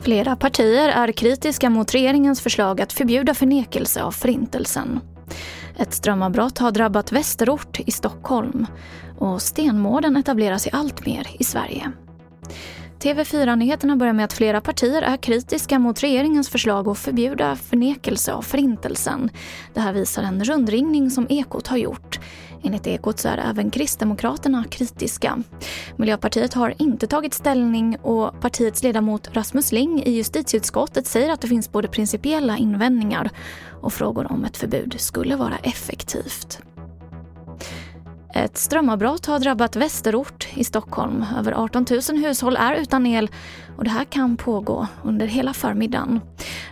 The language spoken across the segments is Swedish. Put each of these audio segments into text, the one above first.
Flera partier är kritiska mot regeringens förslag att förbjuda förnekelse av Förintelsen. Ett strömavbrott har drabbat Västerort i Stockholm och stenmården etableras sig allt mer i Sverige. TV4-nyheterna börjar med att flera partier är kritiska mot regeringens förslag att förbjuda förnekelse av Förintelsen. Det här visar en rundringning som Ekot har gjort. Enligt Ekot så är även Kristdemokraterna kritiska. Miljöpartiet har inte tagit ställning och partiets ledamot Rasmus Ling i justitieutskottet säger att det finns både principiella invändningar och frågor om ett förbud skulle vara effektivt. Ett strömavbrott har drabbat Västerort i Stockholm. Över 18 000 hushåll är utan el och det här kan pågå under hela förmiddagen.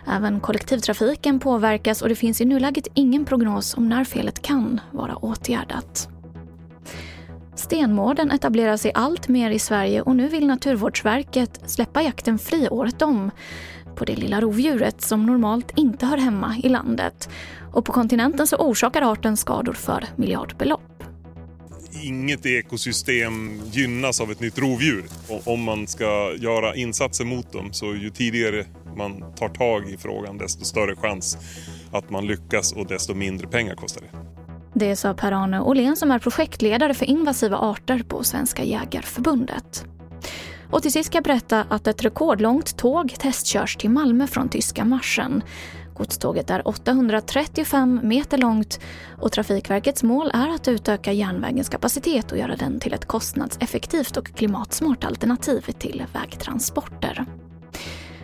Även kollektivtrafiken påverkas och det finns i nuläget ingen prognos om när felet kan vara åtgärdat. Stenmården etablerar sig allt mer i Sverige och nu vill Naturvårdsverket släppa jakten fri året om på det lilla rovdjuret som normalt inte hör hemma i landet. Och på kontinenten så orsakar arten skador för miljardbelopp inget ekosystem gynnas av ett nytt rovdjur. om man ska göra insatser mot dem så ju tidigare man tar tag i frågan desto större chans att man lyckas och desto mindre pengar kostar det. Det sa Per-Arne Åhlén som är projektledare för invasiva arter på Svenska Jägarförbundet. Och till sist ska jag berätta att ett rekordlångt tåg testkörs till Malmö från tyska marschen. Godståget är 835 meter långt och Trafikverkets mål är att utöka järnvägens kapacitet och göra den till ett kostnadseffektivt och klimatsmart alternativ till vägtransporter.